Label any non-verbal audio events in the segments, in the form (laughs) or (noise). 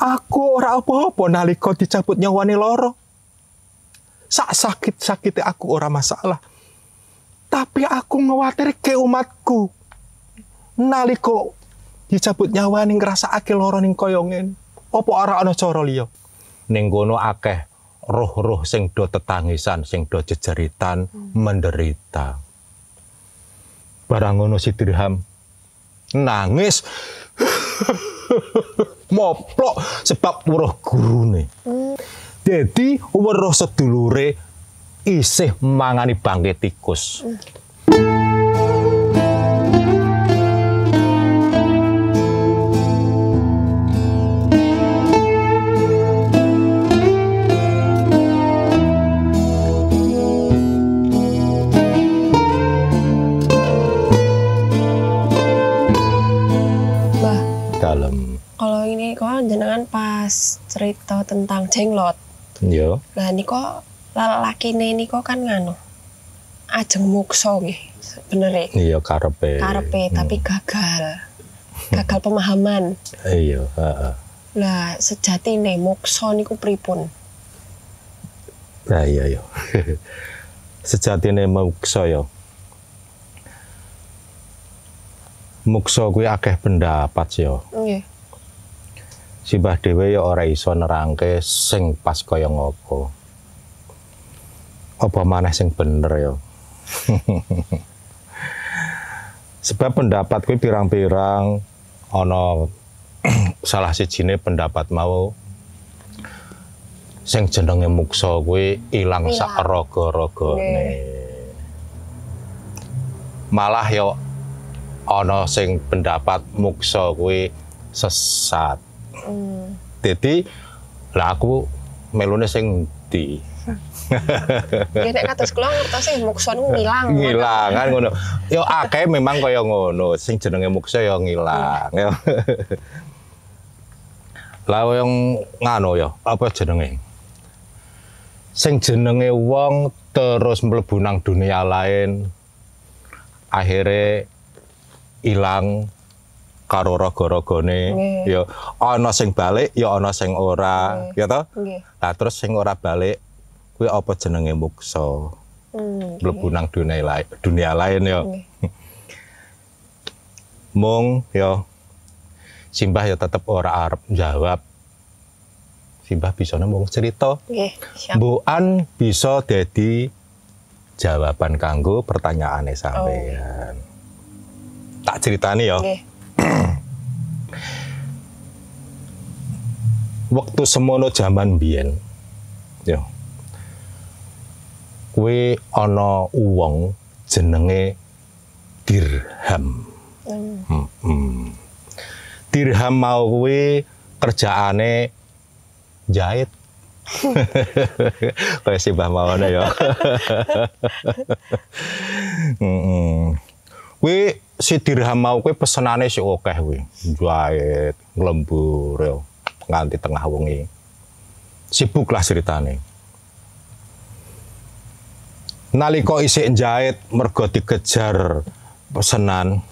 Aku ora apa-apa nalika dicabut nyawane loro. Sak sakit-sakite aku ora masalah. Tapi aku ke umatku. Nalika dicabut nyawane ngrasakake loro ning kaya ngene. Apa ora ana cara liya? Ning kono akeh roh-roh sing do tetangisan, sing do jejeritan, hmm. menderita. Barang ngono si dirham nangis (laughs) moplok sebab weruh gurune. Hmm. Jadi weruh sedulure isih mangani bangke tikus. Jenengan pas cerita tentang jenglot. Iya. Lah niko lalakine niko kan nganu. Ajeng mukso nggih sebenarnya. Iya karepe. Karepe hmm. tapi gagal. Gagal pemahaman. Iya, heeh. Lah sejatine mukso niku pripun? Lah iya iya. (laughs) sejatine mukso ya. Mukso kuwi akeh pendapat ya. Nggih simbah dhewe ya ora iso nerangke sing pas kaya ngopo. Apa maneh sing bener ya. (laughs) Sebab pendapat kuwi pirang-pirang ana (clears throat) salah sijine pendapat mau sing jenenge muksa kuwi ilang sak raga-ragane. Malah ya ana sing pendapat muksa kuwi sesat. Hmm. Jadi lah aku melune sing di Ya nek kados kula ngertos sing muksa niku ngilang. Ngilang kan ngono. Yo akeh memang kaya ngono, sing jenenge muksa yo ngilang. Ya. Lah yang ngano ya, apa jenenge? Sing jenenge wong terus mlebu nang dunia lain akhirnya hilang karo raga-ragane ya ana sing balik ya ana sing ora ya toh nah terus sing ora balik kuwi apa jenenge muksa? Hmm, mlebu nang dunia lain dunia lain ya. (laughs) Mung ya Simbah ya tetep ora arep jawab Simbah bisa mung cerita. Mbuan bisa dadi jawaban kanggo pertanyaane sampean oh. tak ceritani ya. Okay. (clears throat) waktu semono zaman biyen ya kuwi ana uwong jenenge dirham mm. hmm, hmm. dirham mau kuwi kerjaane jahit (laughs) kayak si Mbah Mawana ya. (laughs) Heeh. Kuwi si dirham mau kuwi pesenane si akeh kuwi. Jahit, lembur ya nganti tengah wengi. Sibuklah ceritane. Nalika isik jahit mergo dikejar pesenan.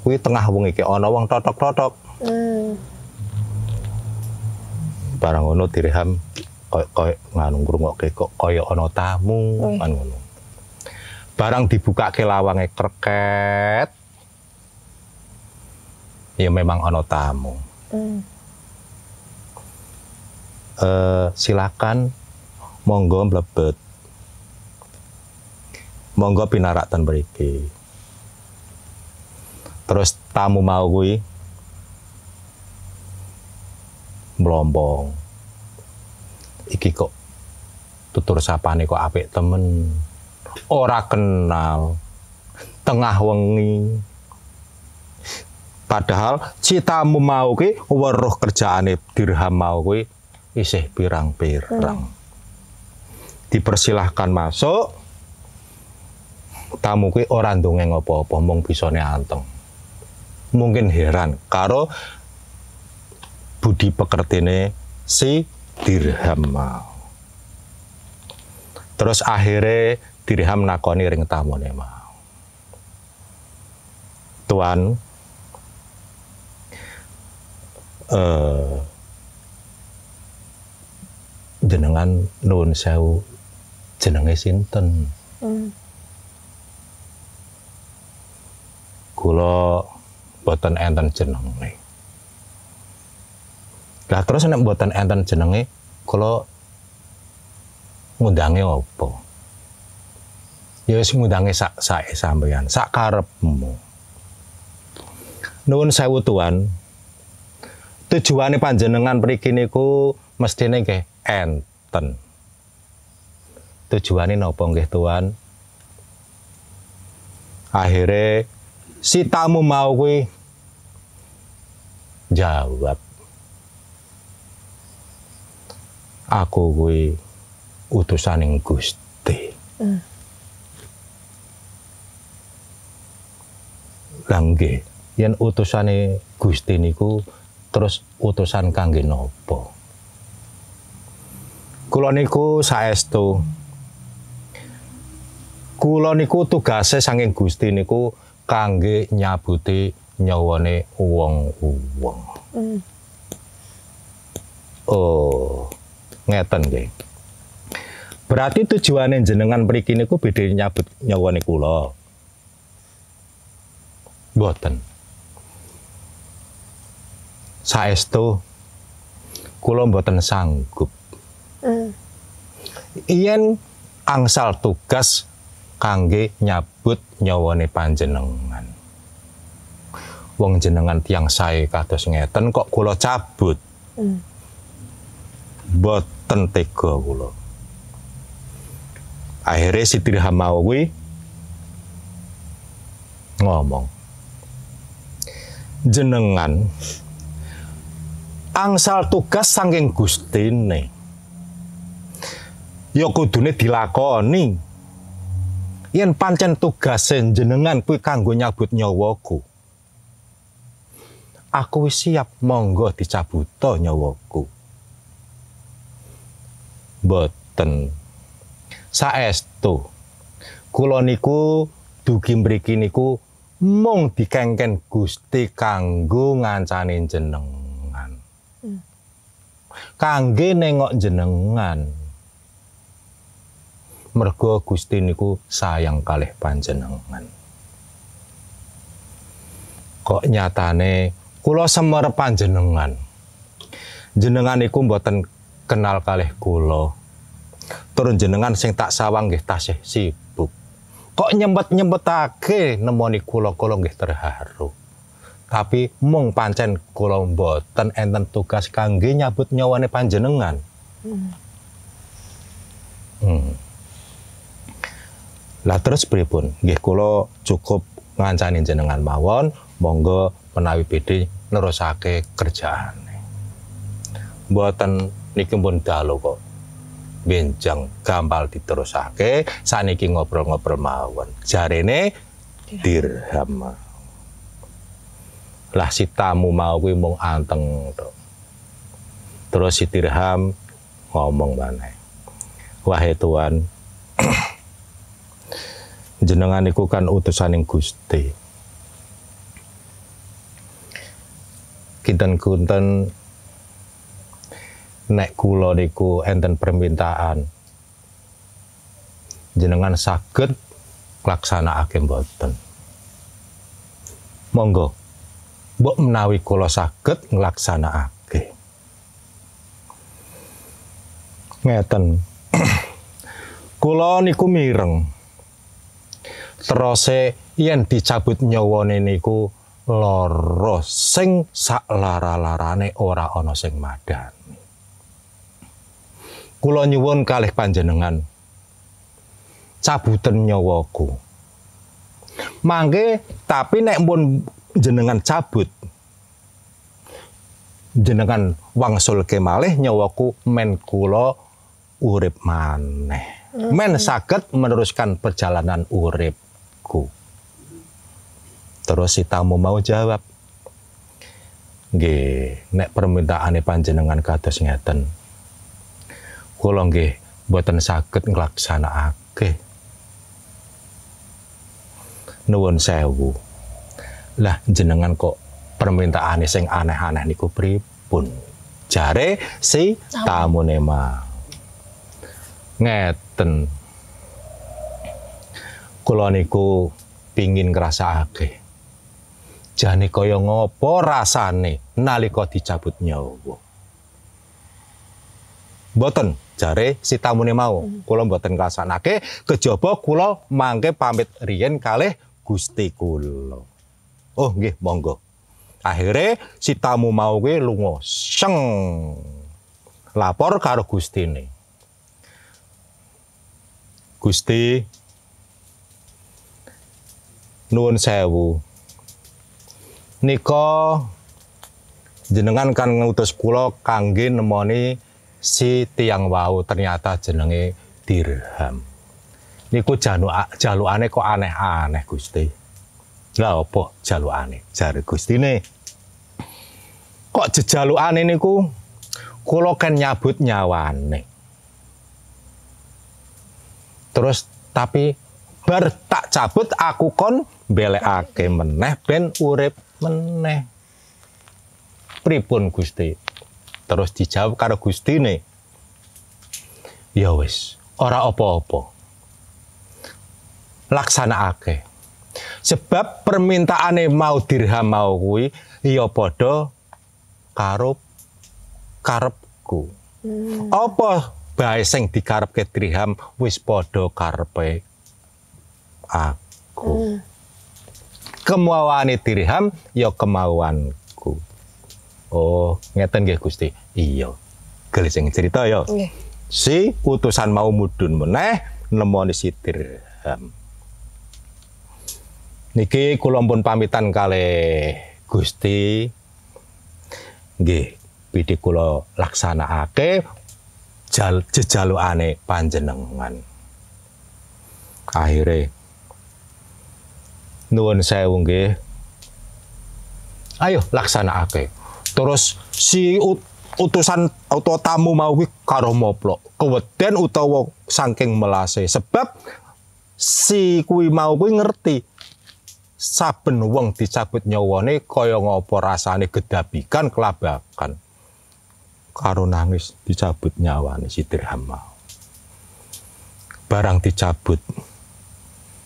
Kuwi tengah wengi ki ana wong totok-totok. Hmm. Barang ngono dirham koyo koyo nganu ngrungokke kok kaya ana tamu ngono. Barang dibuka ke lawange kreket. Ya memang ana tamu. Hmm. Uh, silakan monggo mlebet. Monggo pinarak ten mriki. Terus tamu mau kuwi mlompong. Iki kok tutur sapane kok apik temen. Ora kenal. Tengah wengi Padahal citamu mau ki weruh kerjaane dirham mau kuwi isih pirang-pirang. Hmm. Dipersilahkan masuk. Tamu kuwi ora ndongeng apa-apa, mung bisane anteng. Mungkin heran karo budi pekertine si dirham mau. Terus akhirnya dirham nakoni ring tamune mau. Tuan, eh jenengan nuwun sewu jenenge sinten? Hmm. Kula boten enten jenenge. Lah terus nek boten enten jenenge, kula ngundange apa? Ya wis ngundange sak sae sampeyan, sak karepmu. Nuwun sewu tuan. Tujuane panjenengan mriki niku mestine nggih enten. Tujuane napa nggih tuan? Akhirnya si tamu mau kuwi jawab aku kuwi utusaning Gusti. Hmm. Lah nggih, yen utusane Gusti niku terus utusan kangge napa? Kula niku saestu Kula niku tugase saking Gusti niku kangge nyabuti nyawane wong-wong. Hmm. Oh, ngeten nggih. Berarti tujuane jenengan mriki niku beda nyabut nyawane kula. Boten. Saestu kula mboten sanggup. Hmm. Yen angsal tugas kangge nyabut nyawane panjenengan. Wong jenengan tiang sae kados ngeten kok kula cabut. Hmm. boten tega kula. Akhirnya si kuwi ngomong. Jenengan angsal tugas saking Gustine. Ya kudune dilakoni. Yen pancen tugase jenengan kuwi kanggo nyabut nyawaku. Aku wis siap monggo dicabuto nyawaku. boten saestu kula niku dugi mriki niku mung dikengken Gusti kanggo ngancani jenengan Hmm. kangge nengok jenengan mergo Gusti niku sayang kalih panjenengan kok nyatane kula semer panjenengan jenengan niku mboten kenal kalih kula. Turun jenengan sing tak sawang nggih tasih sibuk. Kok nyempet-nyempetake nemoni kula-kula nggih terharu. Tapi mung pancen kula mboten enten tugas kangge nyabut nyawane panjenengan. Hmm. Hmm. Lah terus pripun? Nggih kula cukup ngancani jenengan mawon, monggo menawi bedhe nerusake kerjaane. Mboten niki pun dalu kok benjang gampal diterusake saniki ngobrol-ngobrol mawon. Jarene dirham. lah si tamu mau kuwi mung anteng tok. Terus si dirham ngomong maneh. Wahai tuan (clears throat) jenengan iku kan utusaning Gusti. Kinten-kunten nek kula niku enten permintaan. Jenengan saged nglaksanakake mboten. Monggo mbok menawi kula saged nglaksanakake. Ngeten. (clears throat) Kula niku mireng. Terose yen dicabut nyawane niku lara sing sak lara-larane ora ana sing madani kula nyuwun kalih panjenengan. Cabuten nyawaku. Mangke tapi nek pun jenengan cabut jenengan wangsul kemalih nyawaku men kula urip maneh. Men saged meneruskan perjalanan uripku. Terus si tamu mau jawab nggih nek permintaane panjenengan kados ngeten kula nggih boten saged nglaksanakake. Nuwun sewu. Lah jenengan kok permintaane sing aneh-aneh niku pripun? jare si tamune mau ngeten kula niku pingin ngrasakake jane kaya ngopo rasane nalika dicabut nyawa Boten jare si tamune mau. Kula mboten ngrasakake kejaba kula mangke pamit riyen kalih Gusti kula. Oh nggih monggo. Akhirnya si tamu mau gue lungo seng. Lapor karo Gusti nih Gusti nuwun sewu. Niko jenengan kan ngutus kula kangge nemoni si tiang wau ternyata jenenge dirham niku jalukane kok aneh-aneh Gusti lah apa jalukane? Jare Gustine. Kok jejalukane niku kula kan nyabut nyawane. Terus tapi bar tak cabut aku kon belekake meneh ben urip meneh. Pripun Gusti? Terus dijawab karo Gustine. Ya wis, ora apa-apa. Laksanakake. Sebab permintaane mau dirham mau kuwi ya padha karo karepku. Hmm. Apa bae sing dikarepke dirham wis padha karepe aku. Hmm. Kemauane dirham ya kemauanku. Oh, ngeten nggih Gusti. Iya. Gelis sing cerita ya. Si utusan mau mudun meneh nemoni si dirham. Niki kula pun pamitan kali Gusti. Nggih, bidi kula laksanakake jal jejalukane panjenengan. Akhire nuwun sewu nggih. Ayo laksanakake. Terus si ut utusan atau tamu mau karo moplok. Keweden utawa saking melase. Sebab si kuwi mau kuwi ngerti saben wong dicabut nyawane kaya ngopo rasane gedabikan kelabakan. Karo nangis dicabut nyawane si dirham mau. Barang dicabut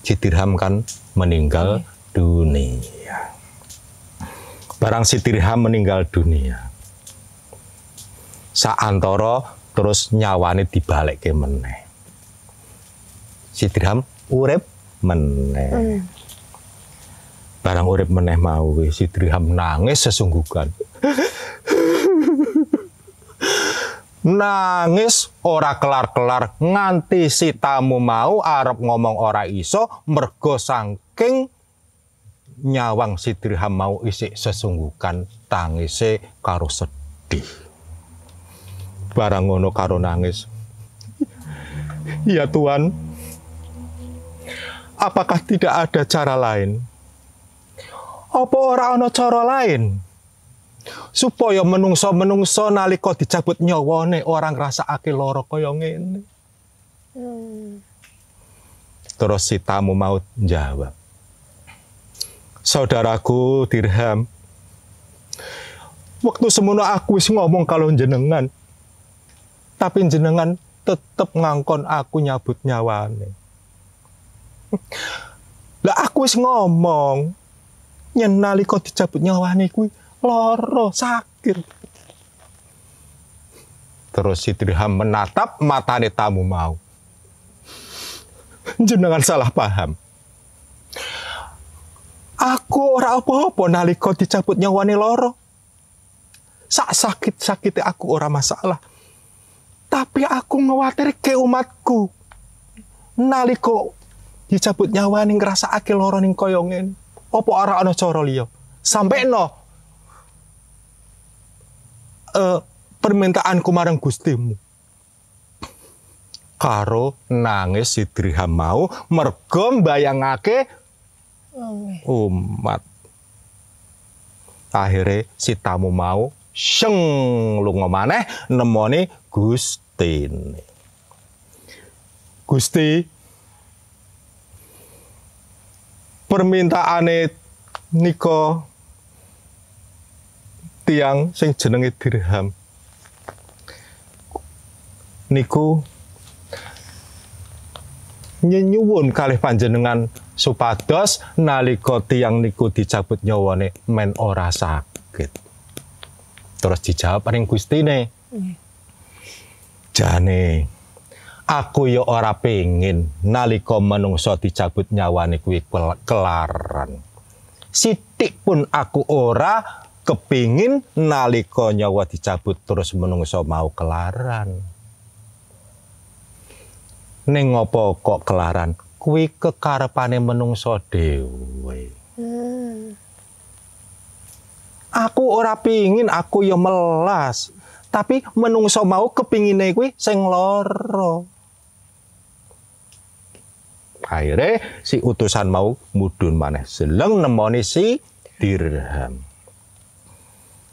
si dirham kan meninggal dunia barang si dirham meninggal dunia. Saantara terus nyawane dibalik ke meneh. Si dirham urip meneh. Hmm. Barang urip meneh mau si Dirham nangis sesungguhkan. Nangis ora kelar-kelar nganti si tamu mau arep ngomong ora iso mergo saking nyawang si Dirham mau isi sesungguhkan tangise karo sedih barang ngono karo nangis ya Tuhan apakah tidak ada cara lain apa ora ana cara lain supaya menungso-menungso nalika dicabut nyawane ora ngrasakake lara kaya ngene. Hmm. Terus si tamu mau jawab. Saudaraku Dirham, waktu semono aku wis ngomong kalau jenengan, tapi jenengan tetep ngangkon aku nyabut nyawane. Lah aku wis ngomong, yen nalika dicabut nyawane kuwi lara sakit. Terus si Dirham menatap matane tamu mau. Jenengan salah paham aku ora apa-apa nalika dicabut nyawane lara. Sak sakit-sakite aku ora masalah. Tapi aku ke umatku. Nalika dicabut nyawane ngrasakake lara ning kaya ngene. Apa ora ana cara liya? Sampai no. Uh, permintaanku marang Gustimu. Karo nangis si Dirham mau mergo mbayangake umat. Akhirnya si tamu mau seng lunga maneh nemoni Gusti Gusti permintaane nika tiang sing jenenge dirham. Niku nyenyuwun kalih panjenengan supados nalika tiang niku dicabut nyawane men ora sakit. Terus dijawab ning Gustine. Jane aku ya ora pengin nalika menungso dicabut nyawane kuwi kelaran. Sitik pun aku ora kepingin nalika nyawa dicabut terus menungso mau kelaran. Ning ngopo kok kelaran? Kuwi kekarepane menungso dhewe. Hmm. Aku ora pingin aku ya melas, tapi menungso mau kepingine kuwi sing lara. Akhirnya si utusan mau mudun maneh seleng nemoni si dirham.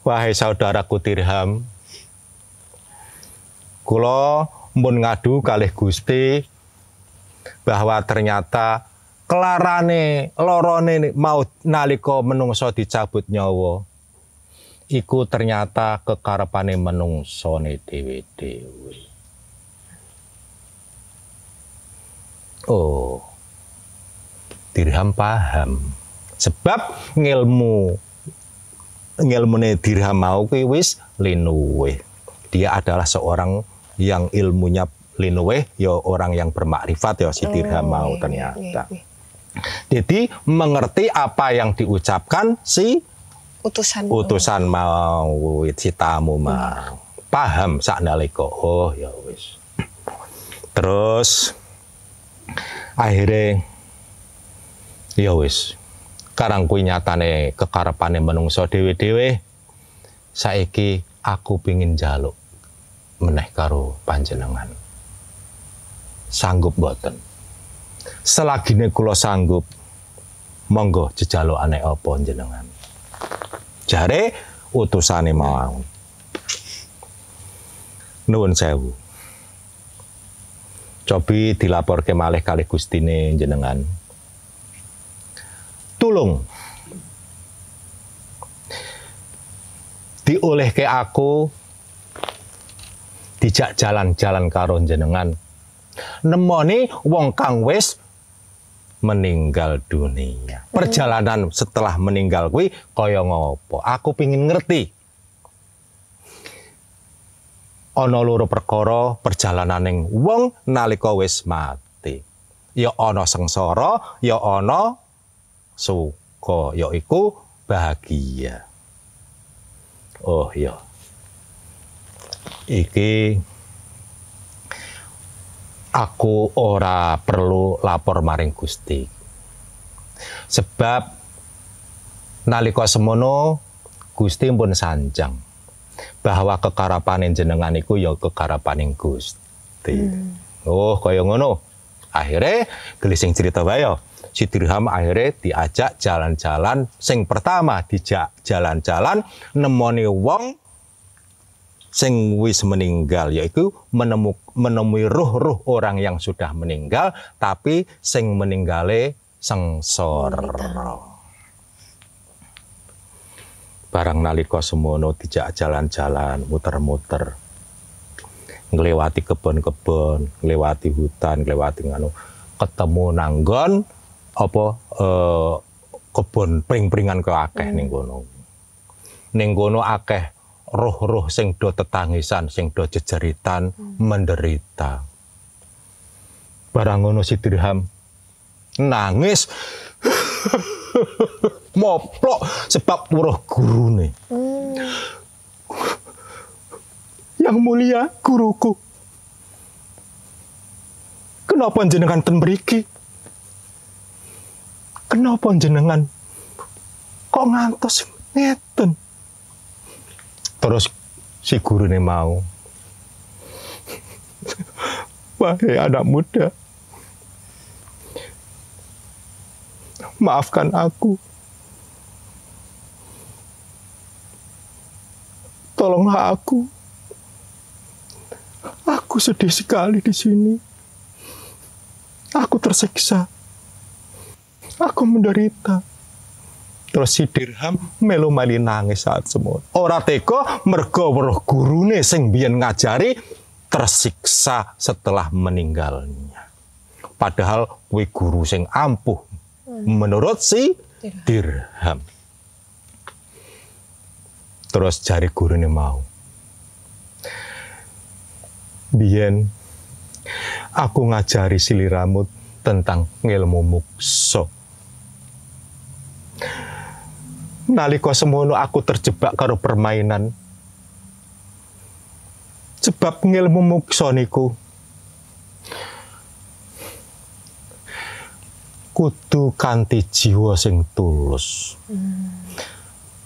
Wahai saudaraku dirham, kula mun ngadu kalih Gusti bahwa ternyata kelarane lorone mau nalika menungso dicabut nyawa iku ternyata kekarepane menungsone dhewe-dhewe. Oh. Dirham paham. Sebab ngilmu ngilmune dirham mau kuwi wis linuwe. Dia adalah seorang yang ilmunya linuwe ya orang yang bermakrifat ya si Dirham oh, mau iya, ternyata. Iya, iya. Jadi mengerti apa yang diucapkan si utusan utusan mau si tamu mau hmm. paham sak nalika oh ya wis. Terus akhirnya ya wis karang kuwi nyatane kekarepane menungso dhewe-dhewe saiki aku pingin jaluk meneh karo panjenengan. Sanggup boten. Selagine kula sanggup, monggo jejalukane apa jenengan. Jare utusane mau. Nuwun sewu. Cobi dilaporke malih kali Gustine jenengan. Tulung diolehke aku dijak jalan-jalan karo jenengan. Nemoni wong kang wis meninggal dunia. Perjalanan setelah meninggal kuwi kaya ngopo? Aku pingin ngerti. Ana loro perkara perjalanan ning wong nalika wis mati. Ya ana sengsara, ya ana suka, yaiku bahagia. Oh ya iki aku ora perlu lapor maring Gusti. Sebab nalika semono Gusti pun sanjang bahwa kekarapaning jenengan iku ya kekarapaning Gusti. Hmm. Oh, kaya ngono. Akhirnya gelising cerita wae ya. si Dirham akhirnya diajak jalan-jalan sing pertama dijak jalan-jalan nemoni wong sing wis meninggal yaitu menemu, menemui ruh-ruh orang yang sudah meninggal tapi sing meninggalé sengsara. Barang nalika semono dijak jalan-jalan muter-muter. Nglewati kebon-kebon, nglewati hutan, nglewati nganu ketemu nanggon apa eh, kebon pring-pringan ke akeh hmm. ning kono. Ning kono akeh roh-roh sing do tetangisan, sing do jejeritan, hmm. menderita. Barang ngono si Dirham nangis (laughs) moplok sebab weruh gurune. Hmm. Yang mulia guruku. Kenapa jenengan ten mriki? Kenapa jenengan kok ngantos ngeten? Terus si guru ini mau. Wahai anak muda, maafkan aku. Tolonglah aku. Aku sedih sekali di sini. Aku tersiksa. Aku menderita. Terus si Dirham melu mali nangis saat semua. Ora tega mergo weruh gurune sing biyen ngajari tersiksa setelah meninggalnya. Padahal kuwi guru sing ampuh menurut si Dirham. Terus jari gurune mau. Biyen aku ngajari siliramut tentang ilmu mukso nalika semono aku terjebak karo permainan. Sebab ngilmu muksa niku kudu kanthi jiwa sing tulus. Hmm.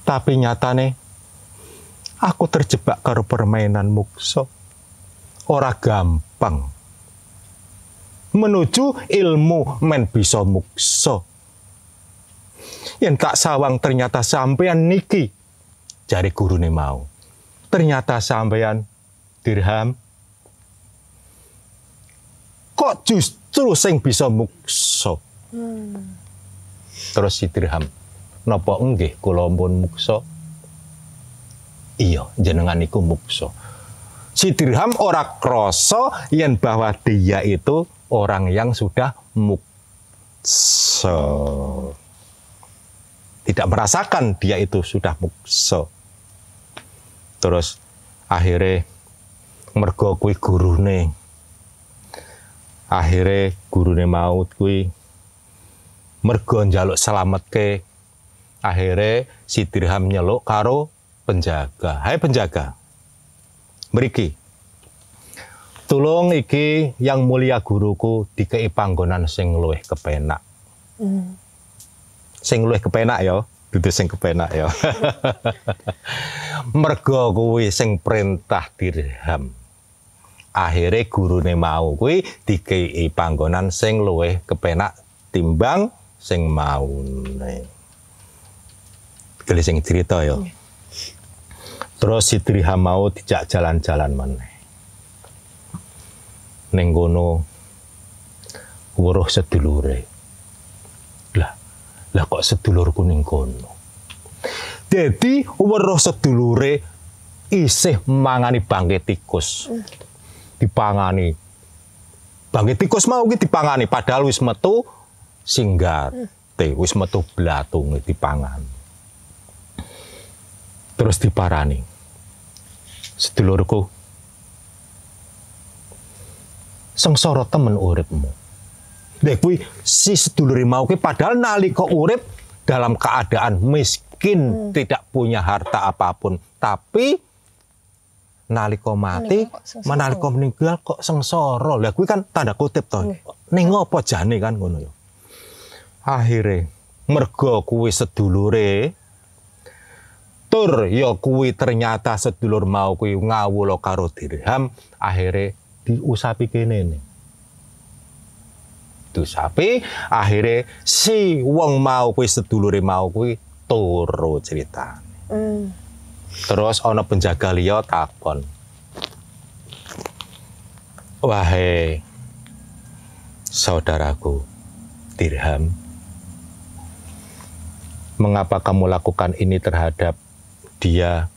Tapi nyatane aku terjebak karo permainan muksa. Ora gampang. Menuju ilmu men bisa muksa yang tak sawang ternyata sampean niki. Jari gurune mau. Ternyata sampean dirham. Kok justru sing bisa mukso? Hmm. terus si dirham nopo enggih kula pun mukso? Iya jenengan niku mukso. Si dirham ora kroso yen bahwa dia itu orang yang sudah mukso tidak merasakan dia itu sudah mukso. Terus akhirnya mergo kui gurune. Akhirnya gurune maut kui mergo selamat ke. Akhirnya si dirham nyeluk karo penjaga. Hai penjaga. Meriki. Tulung iki yang mulia guruku dikei panggonan sing luwih kepenak. Mm sing luwih kepenak ya, dudu sing kepenak ya. (laughs) Mergo kuwi sing perintah dirham. Akhirnya gurune mau kuwi dikei panggonan sing luwih kepenak timbang sing mau. Geli sing cerita ya. Terus si Dirham mau dijak jalan-jalan meneh. Ning kono weruh sedulure. Lah kok sedulur kuning kono. Jadi weruh sedulure isih mangani bangke tikus. Dipangani. Bangke tikus mau ki dipangani padahal wis metu singgat. Te wis metu blatung dipangan. Terus diparani. Sedulurku. Sengsara temen uripmu Dek kuwi si sedulur mau kuwi padahal nalika urip dalam keadaan miskin, hmm. tidak punya harta apa pun, tapi nalika mati, nalika meninggal kok sengsara. Lah kuwi kan tanda kutip to. Ning ngopo jane kan ngono ya. Akhire mergo kuwi sedulure tur ya kuwi ternyata sedulur mau kuwi ngawula karo dirham akhire diusapi kene nih sapi. Akhirnya si wong mau kuwi sedulure mau kuwi turu cerita mm. terus ana penjaga liya takon. Wahai saudaraku dirham mengapa kamu lakukan ini terhadap dia?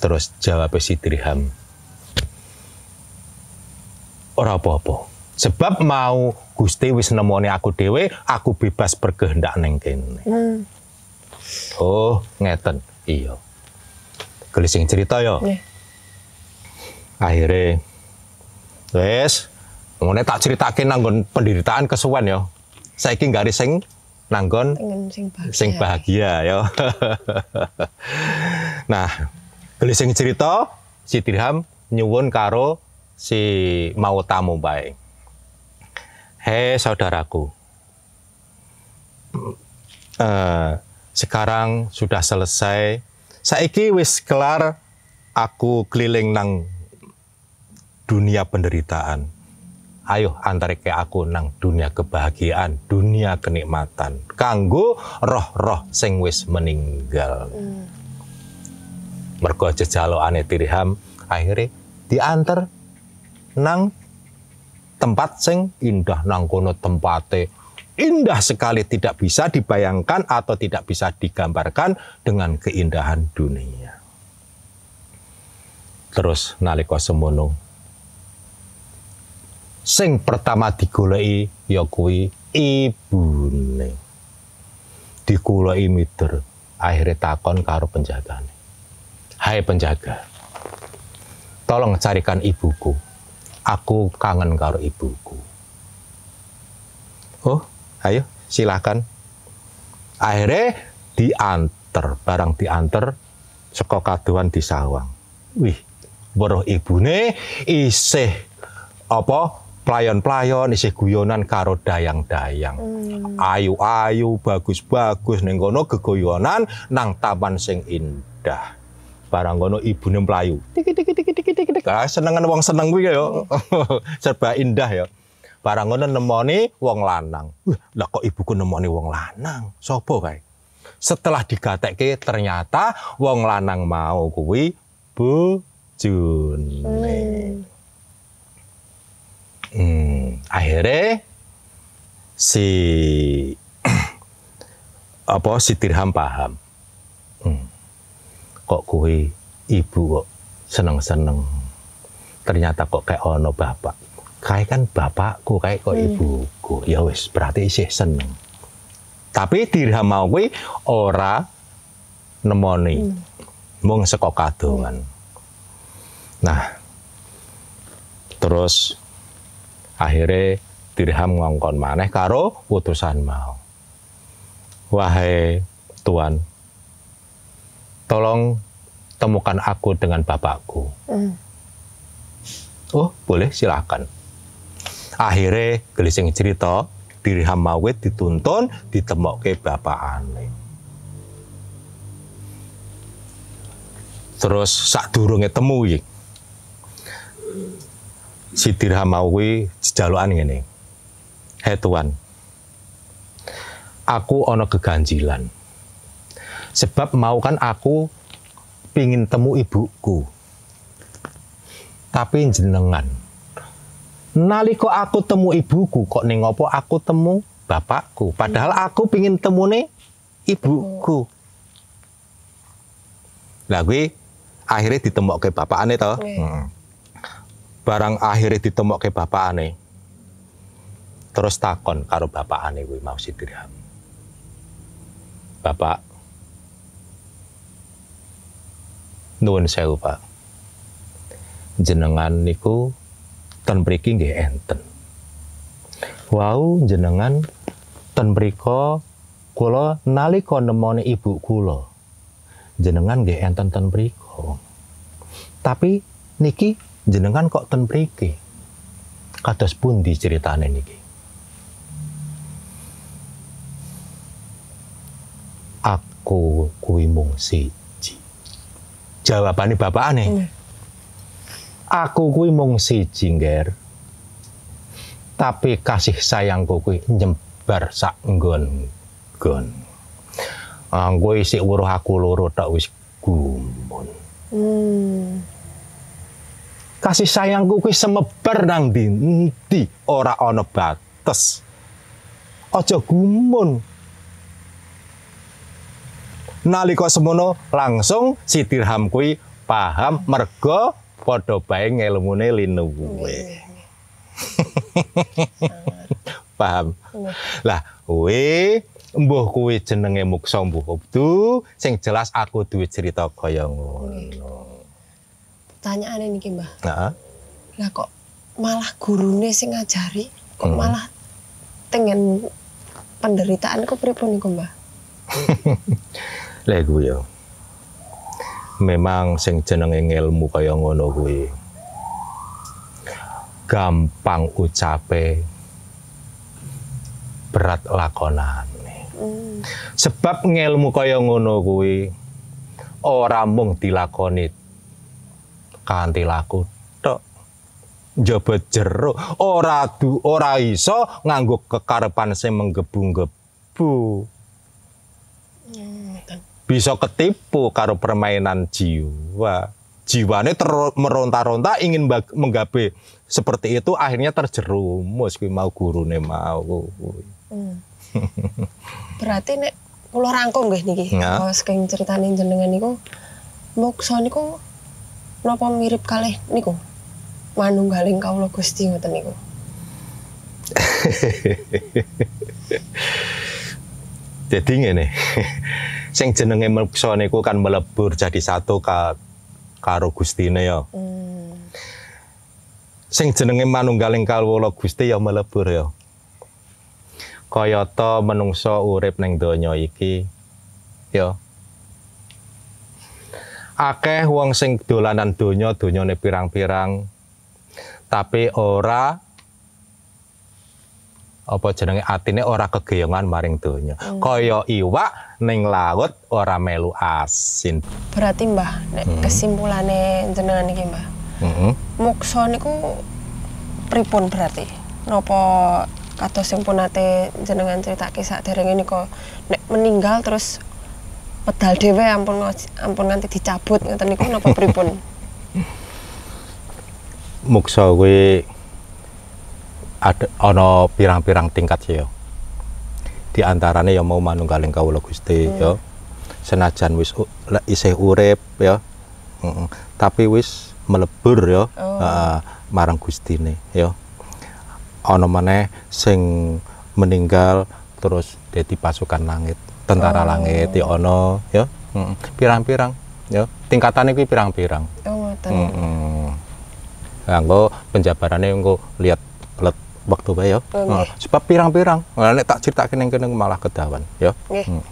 Terus jawab si dirham ora apa-apa Sebab mau Gusti wis nemoni aku dhewe, aku bebas berkehendak neng kene. Hmm. Oh, ngeten. Iya. Gelising cerita yo. Yeah. Akhirnya, wes, ngene tak ceritake nanggon penderitaan kesuwen yo. Saiki nggak sing nanggon sing bahagia, sing bahagia yo. (laughs) nah, gelising cerita si Dirham nyuwun karo si mau tamu baik. Hei saudaraku, uh, sekarang sudah selesai. Saiki wis kelar aku keliling nang dunia penderitaan. Ayo antarike aku nang dunia kebahagiaan, dunia kenikmatan. Kanggo roh-roh sing wis meninggal. Hmm. Mergo jejalo ane dirham akhirnya diantar nang tempat sing indah nang kono tempate indah sekali tidak bisa dibayangkan atau tidak bisa digambarkan dengan keindahan dunia. Terus nalika semono sing pertama digoleki ya kuwi ibune. Digoleki mider, akhirnya takon karo penjagane. Hai penjaga, tolong carikan ibuku. Aku kangen karo ibuku. Oh, ayo silakan. Akhirnya diantar, barang diantar saka kaduan di sawang. Wih, weruh ibune isih apa playon-playon isih guyonan karo dayang-dayang. Ayu-ayu, bagus-bagus ning kono gegoyonan nang taman sing indah. Barang kono ibune mlayu. Tiki tiki tiki tiki tiki. tiki. Ah, senengan wong seneng kuwi ya. (laughs) Serba indah ya. Barang ngono nemoni wong lanang. Lah kok ibuku nemoni wong lanang? Sopo kae? Setelah digatekke ternyata wong lanang mau kuwi bojone. Hmm, akhirnya si (clears throat) apa si Dirham paham. Hmm, kok kuwi ibu kok seneng-seneng. Ternyata kok kayak ono bapak. Kayak kan bapakku, kayak kok ibuku. Ya wis, berarti sih seneng. Tapi Dirham mau kuwi ora nemoni. Mung saka kadongan. Nah, terus akhirnya dirham ngongkon maneh karo utusan mau. Wahai Tuan, tolong temukan aku dengan bapakku. Hmm. Oh, boleh silakan. Akhirnya gelising cerita, dirham mawit dituntun ditemokke bapak aneh. Terus sak durunge temu iki. Si dirham mau kuwi jejalukan ngene. Hei tuan, aku ono keganjilan. Sebab mau kan aku pingin temu ibuku. Tapi jenengan. Naliko aku temu ibuku kok ning ngopo aku temu bapakku. Padahal aku pingin temune ibuku. Lah kuwi akhirnya ditemokke bapakane to. Iya. Heeh. Barang akhirnya ditemokke bapakane. Terus takon karo bapakane kuwi mau si dirham. Bapak Nuwun sewu, Pak. Jenengan niku ten mriki nggih enten. Wau jenengan ten mriko kula nalika nemoni ibu kula. Jenengan nggih enten ten mriko. Tapi niki jenengan kok ten mriki? Kados pundi ceritane niki? Aku kuwi mung. Jawabane bapakane. Hmm. Aku kuwi mung siji, Nger. Tapi kasih sayangku kuwi nyebar sak nggon-nggon. Anggo weruh aku loro tak wis gumun. Hmm. Kasih sayangku kuwi semebar nang ndi ora ana bates. Aja gumun. Nalika semono langsung si Dirham kuwi paham mergo padha bae ngelmune linuwe. (laughs) paham. Lah, we mbuh kuwi jenenge Muksa mbuh Abdu, sing jelas aku duwe cerita kaya ngono. Pertanyaane niki, Mbah. Heeh. Lah kok malah gurune sing ngajari, kok Hmm. malah tengen penderitaan kok pripun niku, Mbah? (laughs) Lah kuwi ya. Memang sing jenenge ngelmu kaya ngono kuwi. Gampang ucape, berat lakonane. Hmm. Sebab ngelmu kaya ngono kuwi ora mung dilakoni kanthi laku tok. Njaba jero ora du ora iso nganggo kekarepan sing menggebu-gebu. Ngoten. Bisa ketipu karo permainan jiwa. Jiwane ter- meronta-ronta ingin menggabe seperti itu akhirnya terjerumus kuwi mau gurune mau. kuwi. Hmm. Berarti nek kula rangkum nggih niki. Ya. Kalau saking ceritane jenengan niku moksa niku napa mirip kalih niku? Manunggaling kawula Gusti ngoten niku. (laughs) Jadi ngene. Sing jenenge meksa niku kan melebur jadi satu ka karo Gustine ya. Hmm. Sing jenenge manunggaling kawula Gusti ya melebur ya. Kayata menungso urip ning donya iki ya. Akeh wong sing dolanan donya, donyane pirang-pirang. Tapi ora apa jenenge atine ora kegeyongan maring donya. Kaya iwak ning laut ora melu asin. Berarti Mbah, nek kesimpulane jenengan iki Mbah, Heeh. moksa niku pripun berarti? Napa kados sing pun nate jenengan critake saderenge nika nek meninggal terus pedal dhewe ampun ampun nganti dicabut ngoten niku napa pripun? (laughs) muksa kuwi ada ana pirang-pirang tingkat sih ya. Di antarane ya mau manunggaling kawula Gusti ya. Senajan wis isih urip ya. Heeh. Tapi wis melebur ya Oh. heeh, marang Gustine ya. Ana maneh sing meninggal terus dadi pasukan langit, tentara Oh. langit ana ya. Heeh. Pirang-pirang ya. Tingkatane kuwi pirang-pirang. Oh ngoten. Heeh. Penjabarane engko lihat let waktu bae ya. Heeh. Sebab pirang-pirang. Nek tak critakake ning kene malah kedawan ya. Nggih. Hmm.